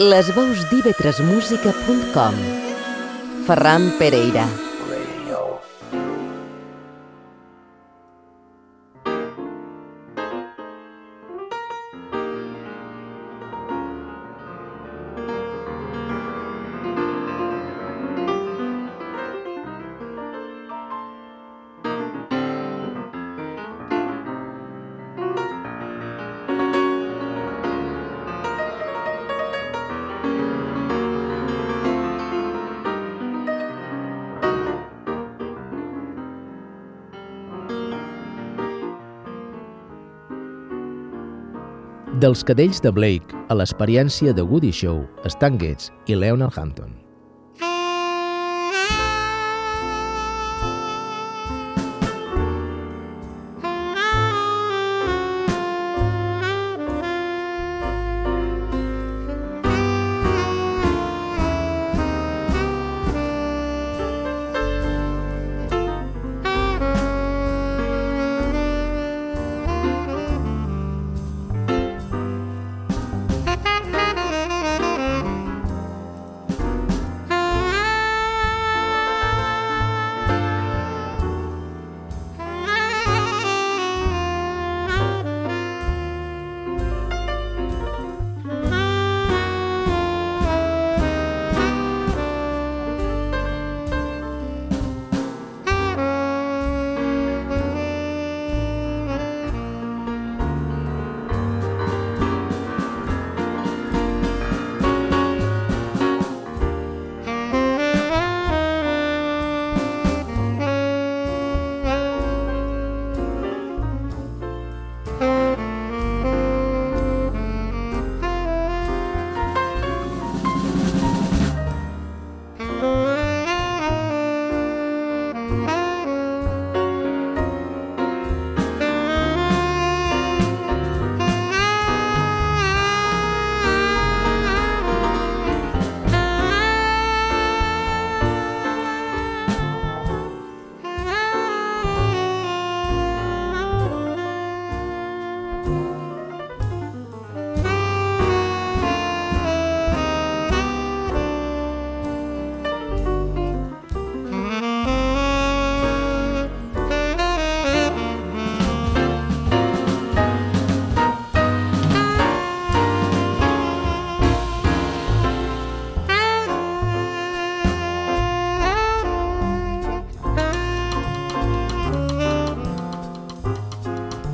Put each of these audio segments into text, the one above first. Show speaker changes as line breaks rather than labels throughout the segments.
lesveusd'ivetresmusica.com Ferran Pereira
Dels cadells de Blake a l'experiència de Woody Show, Stan Getz i Leonard Hampton.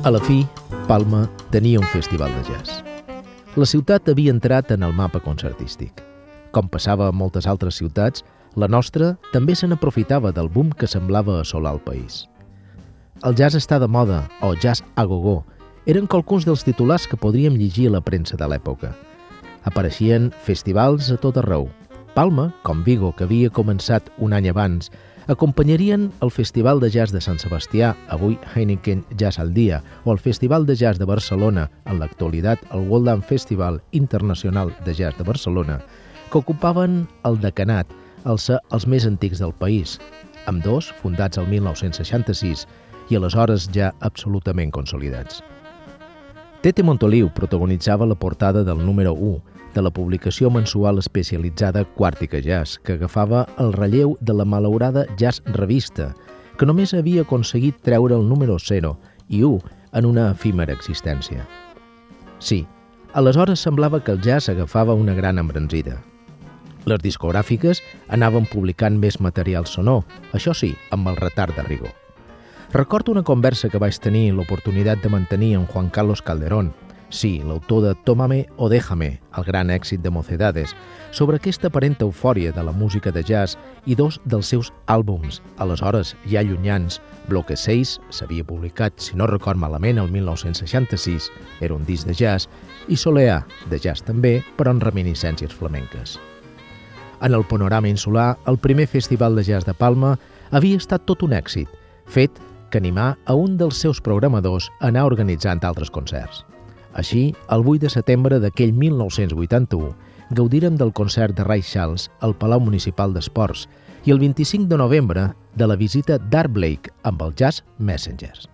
A la fi, Palma tenia un festival de jazz. La ciutat havia entrat en el mapa concertístic. Com passava a moltes altres ciutats, la nostra també se n'aprofitava del boom que semblava assolar el país. El jazz està de moda, o jazz a gogó, eren qualcuns dels titulars que podríem llegir a la premsa de l'època. Apareixien festivals a tot arreu. Palma, com Vigo, que havia començat un any abans, acompanyarien el Festival de Jazz de Sant Sebastià, avui Heineken Jazz al Dia, o el Festival de Jazz de Barcelona, en l'actualitat el Woldam Festival Internacional de Jazz de Barcelona, que ocupaven el decanat, els, els més antics del país, amb dos fundats el 1966 i aleshores ja absolutament consolidats. Tete Montoliu protagonitzava la portada del número 1, de la publicació mensual especialitzada Quàrtica Jazz, que agafava el relleu de la malaurada Jazz Revista, que només havia aconseguit treure el número 0 i 1 en una efímera existència. Sí, aleshores semblava que el jazz agafava una gran embranzida. Les discogràfiques anaven publicant més material sonor, això sí, amb el retard de rigor. Recordo una conversa que vaig tenir l'oportunitat de mantenir amb Juan Carlos Calderón, Sí, l'autor de Tómame o Déjame, el gran èxit de Mocedades, sobre aquesta aparent eufòria de la música de jazz i dos dels seus àlbums, aleshores ja llunyans, Bloque 6, s'havia publicat, si no record malament, el 1966, era un disc de jazz, i Soleà, de jazz també, però en reminiscències flamenques. En el panorama insular, el primer festival de jazz de Palma havia estat tot un èxit, fet que animà a un dels seus programadors a anar organitzant altres concerts. Així, el 8 de setembre d'aquell 1981, gaudirem del concert de Ray Charles al Palau Municipal d'Esports i el 25 de novembre de la visita d'Art Blake amb el Jazz Messengers.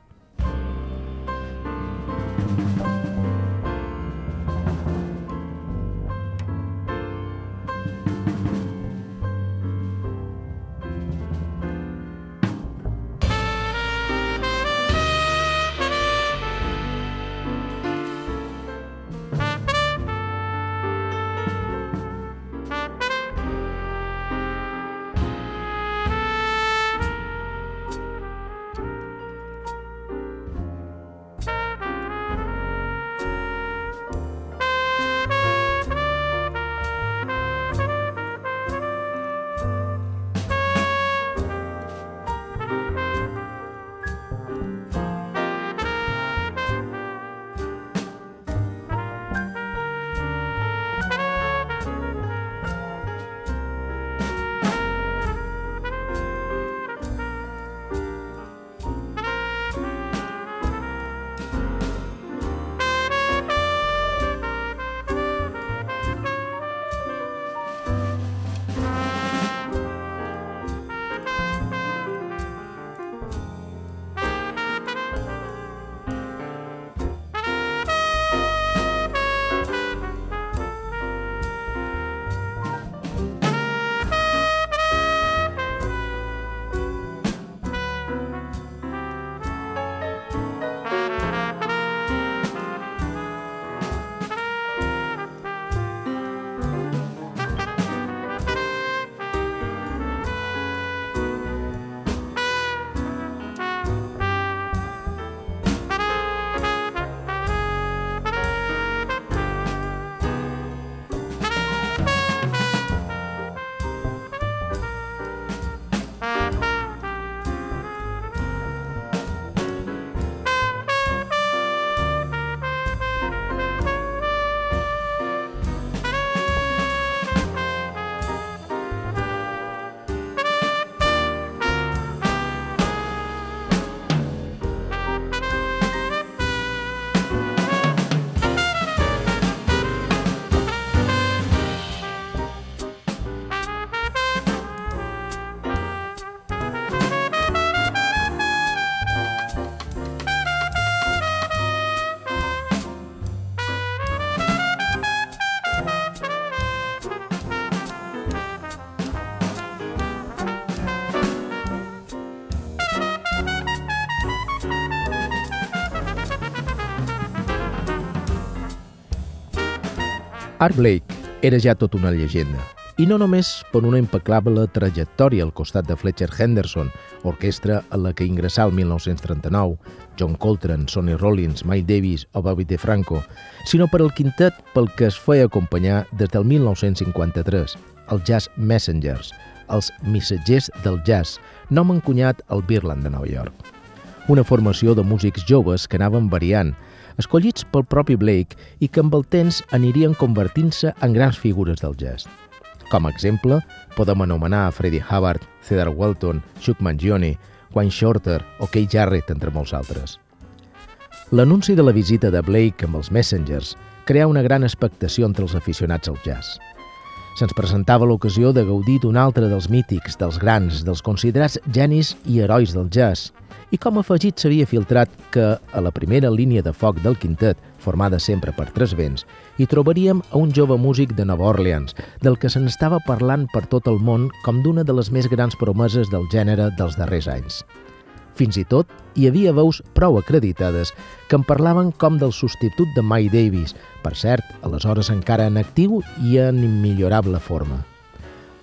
Art Blake era ja tot una llegenda, i no només per una impecable trajectòria al costat de Fletcher Henderson, orquestra a la que ingressà el 1939, John Coltrane, Sonny Rollins, Mike Davis o Bobby DeFranco, sinó per al quintet pel que es feia acompanyar des del 1953, el Jazz Messengers, els missatgers del jazz, nom encunyat al Birland de Nova York. Una formació de músics joves que anaven variant, escollits pel propi Blake i que amb el temps anirien convertint-se en grans figures del jazz. Com a exemple, podem anomenar Freddie Hubbard, Cedar Walton, Chuck Mangione, Wayne Shorter o Kate Jarrett, entre molts altres. L'anunci de la visita de Blake amb els Messengers crea una gran expectació entre els aficionats al jazz. Se'ns presentava l'ocasió de gaudir d'un altre dels mítics, dels grans, dels considerats genis i herois del jazz, i com afegit s'havia filtrat que a la primera línia de foc del quintet, formada sempre per tres vents, hi trobaríem a un jove músic de Nova Orleans, del que se n'estava parlant per tot el món com d'una de les més grans promeses del gènere dels darrers anys. Fins i tot hi havia veus prou acreditades que en parlaven com del substitut de Mike Davis, per cert, aleshores encara en actiu i en immillorable forma.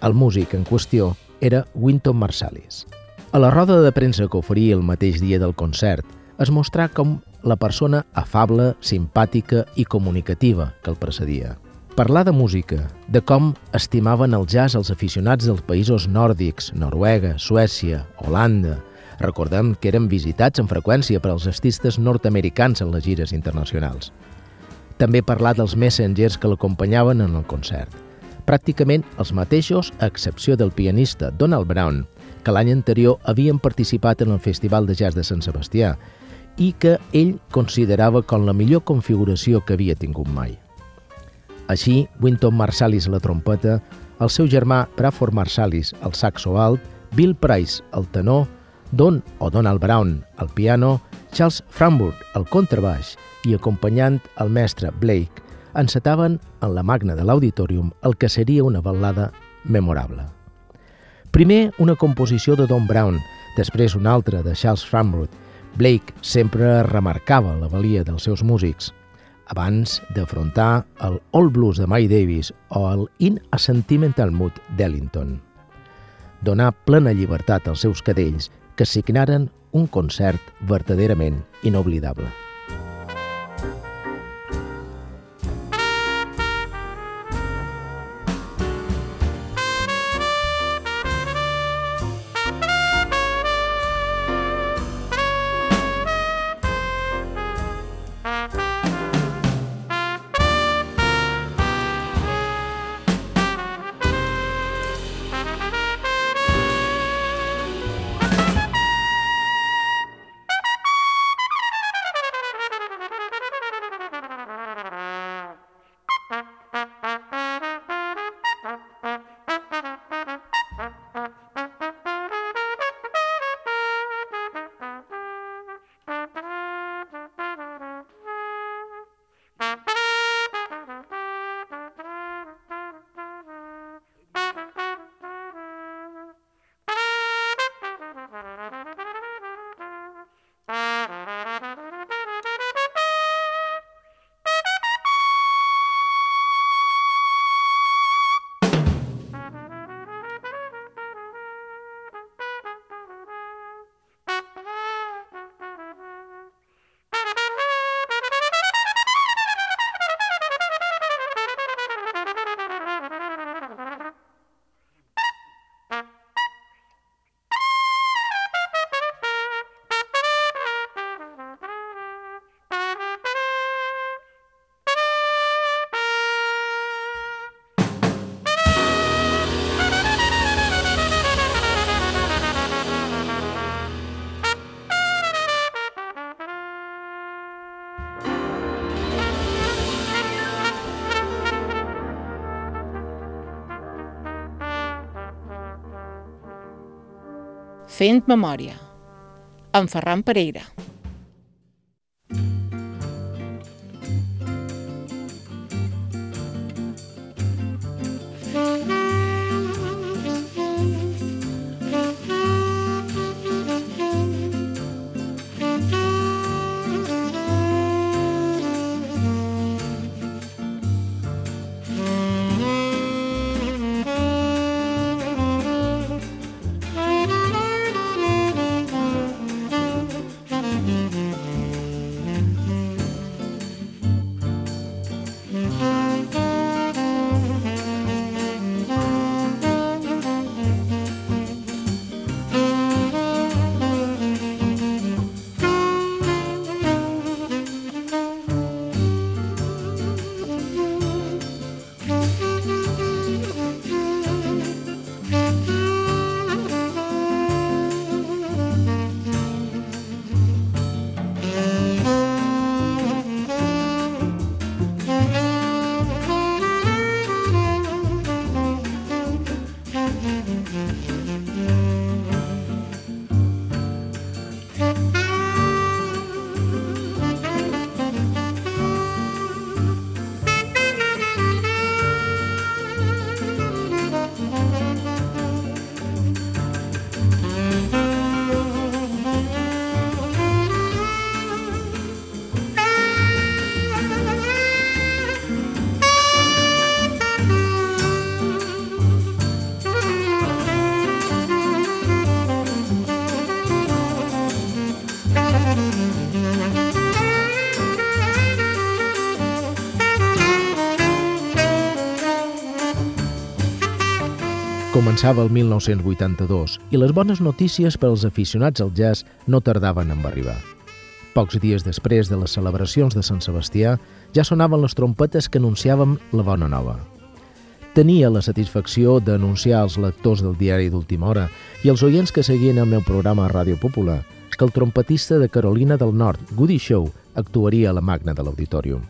El músic en qüestió era Winton Marsalis. A la roda de premsa que oferia el mateix dia del concert, es mostrà com la persona afable, simpàtica i comunicativa que el precedia. Parlar de música, de com estimaven el jazz els aficionats dels països nòrdics, Noruega, Suècia, Holanda. Recordem que eren visitats amb freqüència per als artistes nord-americans en les gires internacionals. També parlar dels messengers que l'acompanyaven en el concert. Pràcticament els mateixos, a excepció del pianista Donald Brown, que l'any anterior havien participat en el Festival de Jazz de Sant Sebastià i que ell considerava com la millor configuració que havia tingut mai. Així, Winton Marsalis a la trompeta, el seu germà Bradford Marsalis al saxo alt, Bill Price al tenor, Don o Donald Brown al piano, Charles Framburg al contrabaix i acompanyant el mestre Blake, encetaven en la magna de l'auditorium el que seria una ballada memorable. Primer una composició de Don Brown, després una altra de Charles Framwood. Blake sempre remarcava la valia dels seus músics, abans d'afrontar el All Blues de Mike Davis o el In a Sentimental Mood d'Ellington. Donar plena llibertat als seus cadells que signaren un concert verdaderament inoblidable.
Fent memòria, amb Ferran Pereira.
Començava el 1982 i les bones notícies per als aficionats al jazz no tardaven en arribar. Pocs dies després de les celebracions de Sant Sebastià ja sonaven les trompetes que anunciàvem la bona nova. Tenia la satisfacció d'anunciar als lectors del diari d'última hora i als oients que seguien el meu programa a Ràdio Popular que el trompetista de Carolina del Nord, Goody Show, actuaria a la magna de l'Auditorium.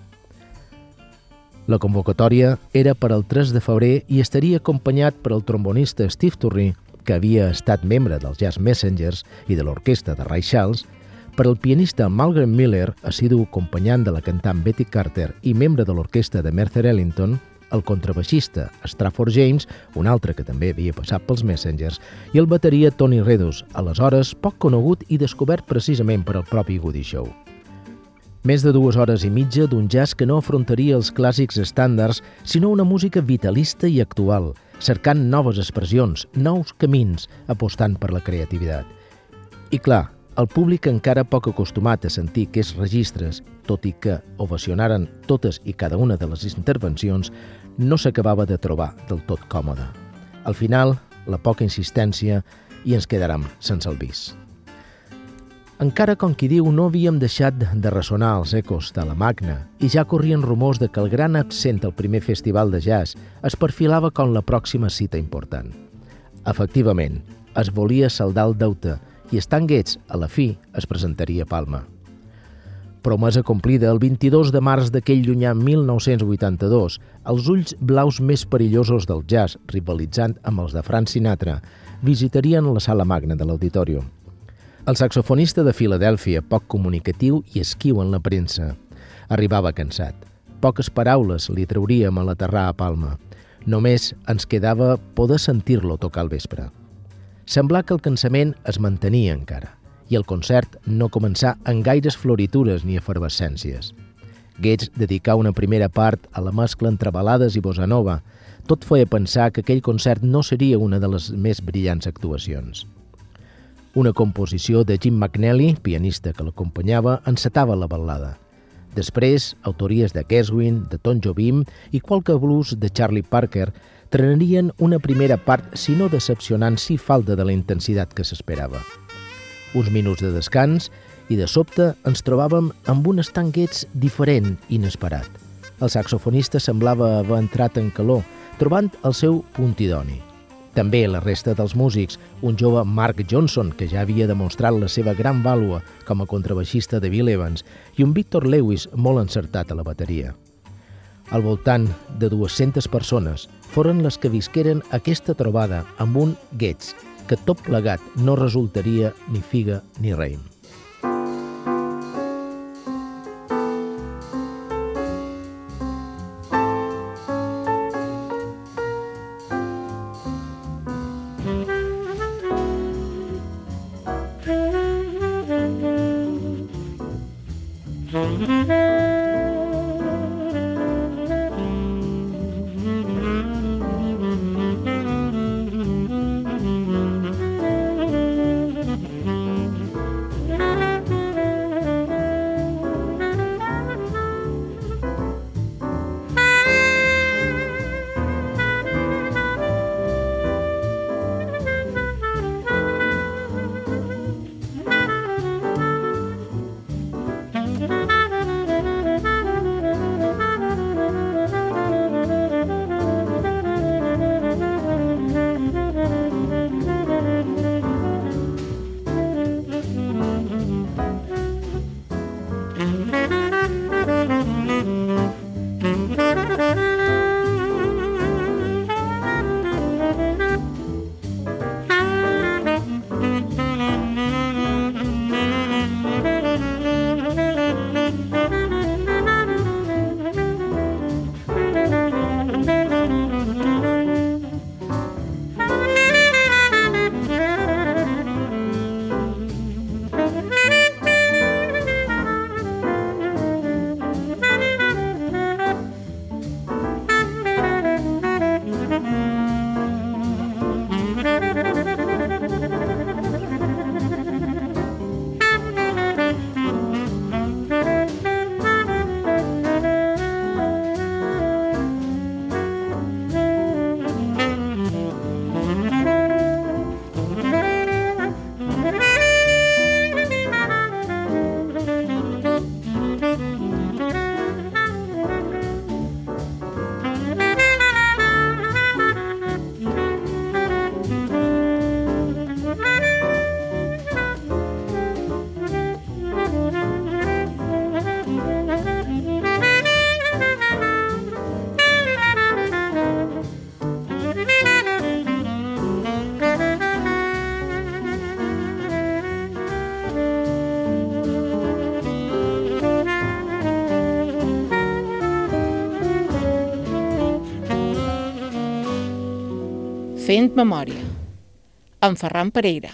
La convocatòria era per al 3 de febrer i estaria acompanyat per el trombonista Steve Turri, que havia estat membre dels Jazz Messengers i de l'orquestra de Ray Charles, per al pianista Malcolm Miller, assidu acompanyant de la cantant Betty Carter i membre de l'orquestra de Mercer Ellington, el contrabaixista Strafford James, un altre que també havia passat pels Messengers, i el bateria Tony Redus, aleshores poc conegut i descobert precisament per al propi Goody Show. Més de dues hores i mitja d'un jazz que no afrontaria els clàssics estàndards, sinó una música vitalista i actual, cercant noves expressions, nous camins, apostant per la creativitat. I clar, el públic encara poc acostumat a sentir aquests registres, tot i que ovacionaren totes i cada una de les intervencions, no s'acabava de trobar del tot còmode. Al final, la poca insistència i ens quedarem sense el vis. Encara, com qui diu, no havíem deixat de ressonar els ecos de la Magna i ja corrien rumors de que el gran absent al primer festival de jazz es perfilava com la pròxima cita important. Efectivament, es volia saldar el deute i Stan Getz, a la fi, es presentaria a Palma. Promesa complida el 22 de març d'aquell llunyà 1982, els ulls blaus més perillosos del jazz, rivalitzant amb els de Frank Sinatra, visitarien la sala magna de l'auditorium. El saxofonista de Filadèlfia, poc comunicatiu i esquiu en la premsa, arribava cansat. Poques paraules li trauríem a l'aterrar a Palma. Només ens quedava poder sentir-lo tocar al vespre. Sembla que el cansament es mantenia encara i el concert no començà en gaires floritures ni efervescències. Gates dedicà una primera part a la mescla entre balades i bossa nova. Tot feia pensar que aquell concert no seria una de les més brillants actuacions. Una composició de Jim McNally, pianista que l'acompanyava, encetava la ballada. Després, autories de Keswin, de Tom Jobim i qualque blues de Charlie Parker trenarien una primera part, si no decepcionant, si falta de la intensitat que s'esperava uns minuts de descans i de sobte ens trobàvem amb un estanquets diferent, inesperat. El saxofonista semblava haver entrat en calor, trobant el seu punt idoni. També la resta dels músics, un jove Mark Johnson, que ja havia demostrat la seva gran vàlua com a contrabaixista de Bill Evans, i un Victor Lewis molt encertat a la bateria. Al voltant de 200 persones foren les que visqueren aquesta trobada amb un Gates, que tot plegat no resultaria ni figa ni raïm.
Fent memòria. En Ferran Pereira.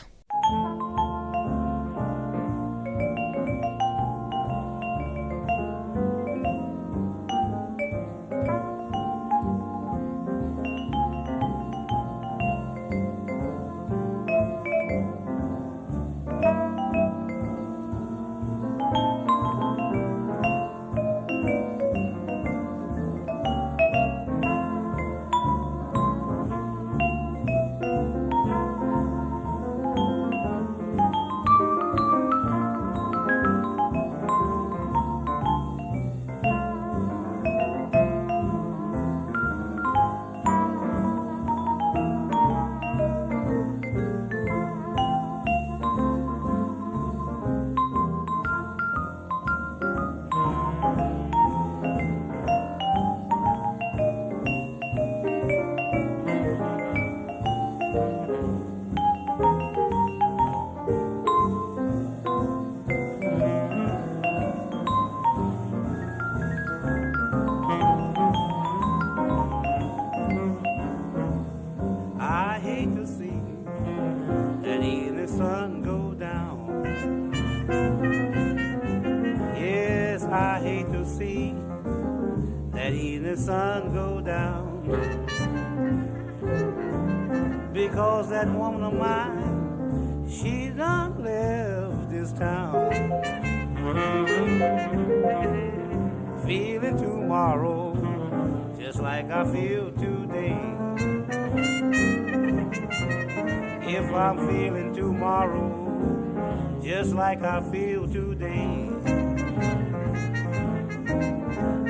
Like I feel today,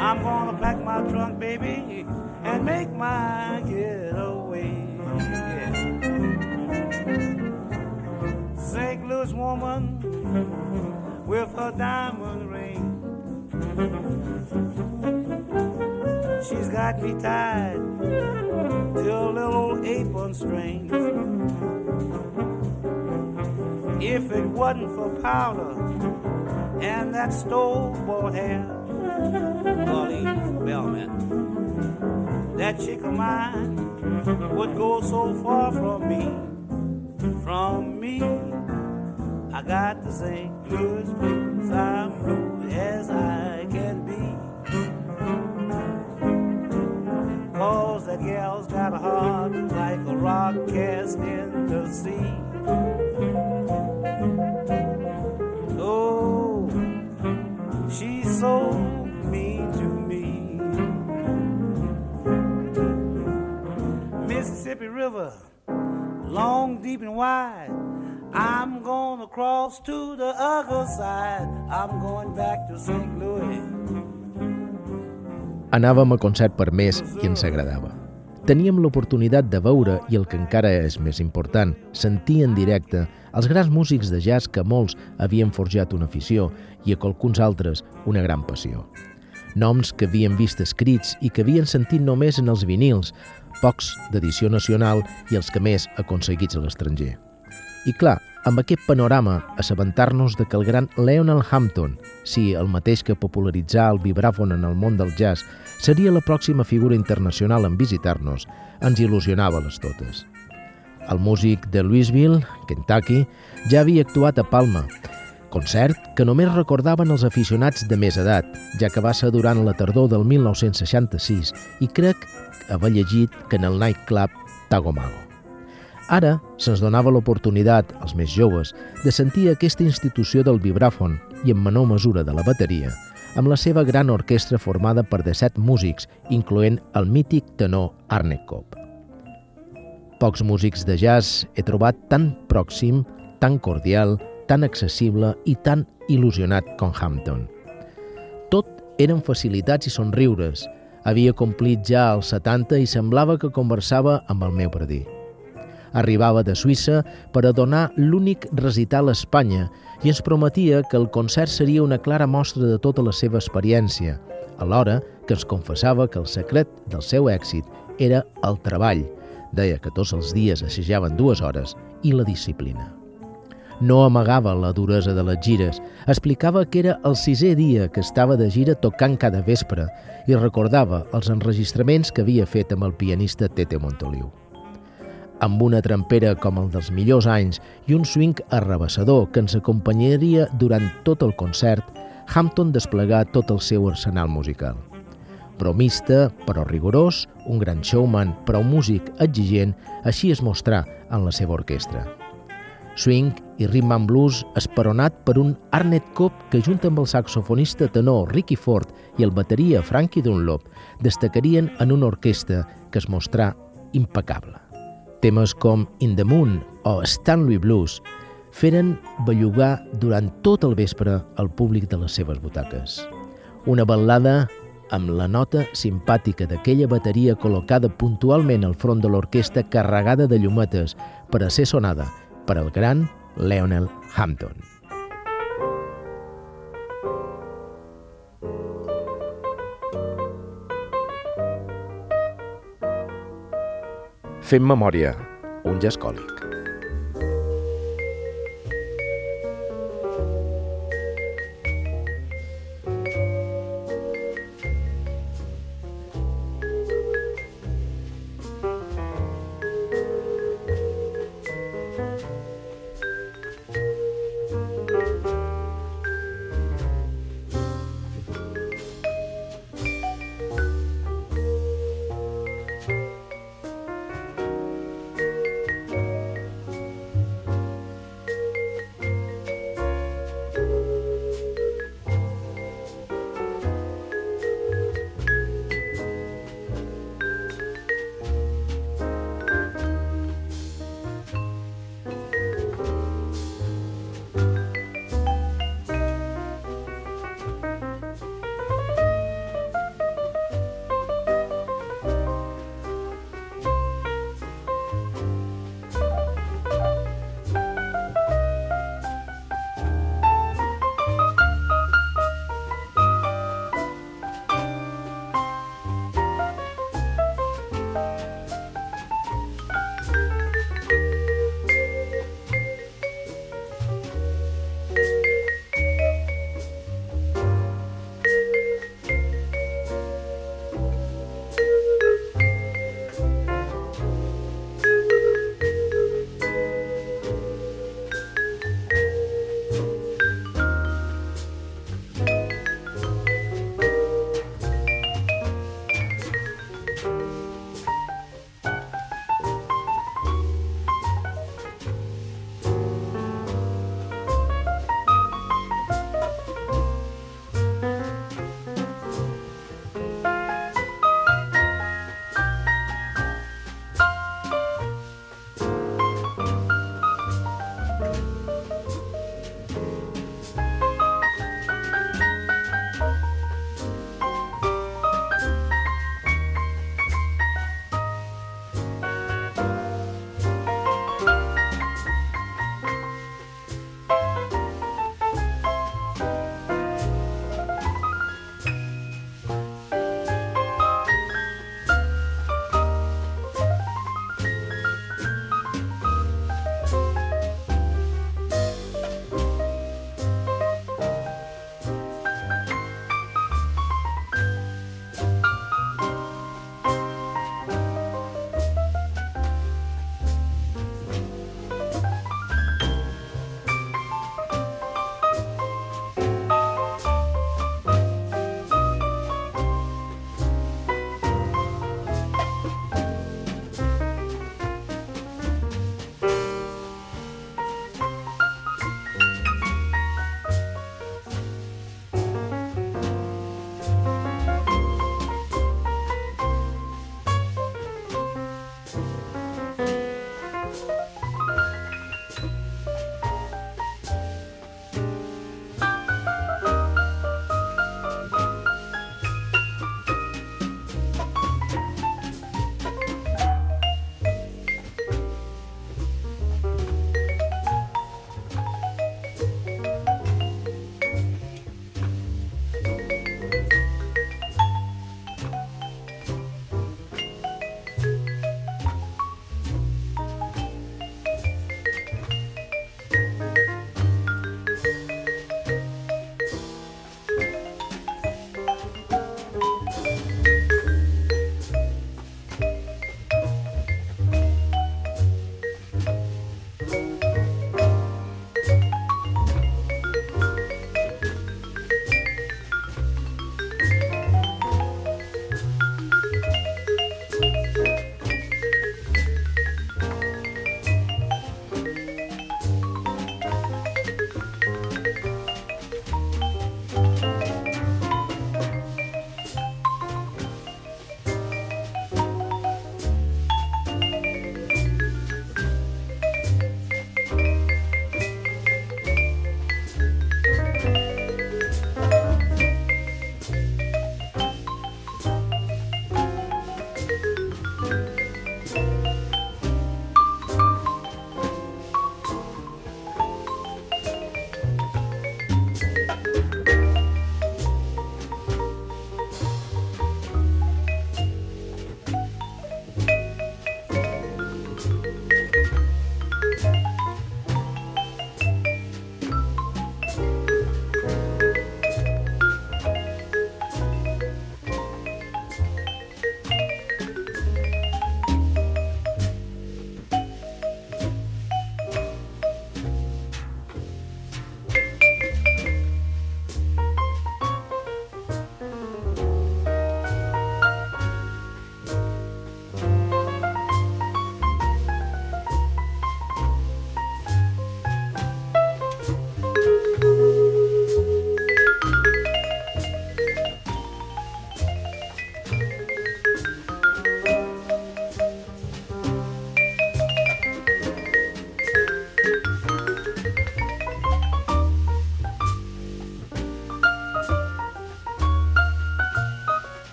I'm gonna pack my trunk, baby, and make my getaway. St. Louis woman with her diamond ring. She's got me tied to a little apron string. If it wasn't for powder and that store-bought Golly, Bellman, that chick of mine would go so far from me, from me. I got the St. Louis blues, I'm blue as I can be. Cause that gal's got a heart like a rock cast in the sea. So mean to me. Mississippi River, long, deep, and wide. I'm gonna cross to the other side. I'm going back to St. Louis.
Anàvem a concert per més i ens agradava. Teníem l'oportunitat de veure, i el que encara és més important, sentir en directe els grans músics de jazz que molts havien forjat una afició i a qualcuns altres una gran passió. Noms que havien vist escrits i que havien sentit només en els vinils, pocs d'edició nacional i els que més aconseguits a l'estranger. I clar, amb aquest panorama, assabentar-nos de que el gran Leonard Hampton, sí, el mateix que popularitzà el vibràfon en el món del jazz, seria la pròxima figura internacional en visitar-nos, ens il·lusionava les totes. El músic de Louisville, Kentucky, ja havia actuat a Palma, concert que només recordaven els aficionats de més edat, ja que va ser durant la tardor del 1966 i crec haver llegit que en el nightclub Tagomago. Ara se'ns donava l'oportunitat, als més joves, de sentir aquesta institució del vibràfon i en menor mesura de la bateria, amb la seva gran orquestra formada per 17 músics, incloent el mític tenor Arne Kopp. Pocs músics de jazz he trobat tan pròxim, tan cordial, tan accessible i tan il·lusionat com Hampton. Tot eren facilitats i somriures. Havia complit ja els 70 i semblava que conversava amb el meu predí. Arribava de Suïssa per a donar l'únic recital a Espanya i ens prometia que el concert seria una clara mostra de tota la seva experiència, alhora que ens confessava que el secret del seu èxit era el treball. Deia que tots els dies assajaven dues hores i la disciplina. No amagava la duresa de les gires, explicava que era el sisè dia que estava de gira tocant cada vespre i recordava els enregistraments que havia fet amb el pianista Tete Montoliu. amb una trampera com el dels millors anys i un swing arrabassador que ens acompanyaria durant tot el concert, Hampton desplegà tot el seu arsenal musical. Bromista, però rigorós, un gran showman, però un músic exigent, així es mostrà en la seva orquestra. Swing i rhythm and blues esperonat per un Arnett Cobb que junt amb el saxofonista tenor Ricky Ford i el bateria Frankie Dunlop destacarien en una orquestra que es mostrà impecable. Temes com In the Moon o Stanley Blues feren bellugar durant tot el vespre al públic de les seves butaques. Una ballada amb la nota simpàtica d'aquella bateria col·locada puntualment al front de l'orquestra carregada de llumetes per a ser sonada per al gran Leonel Hampton. Fem memòria, un jazz còlic.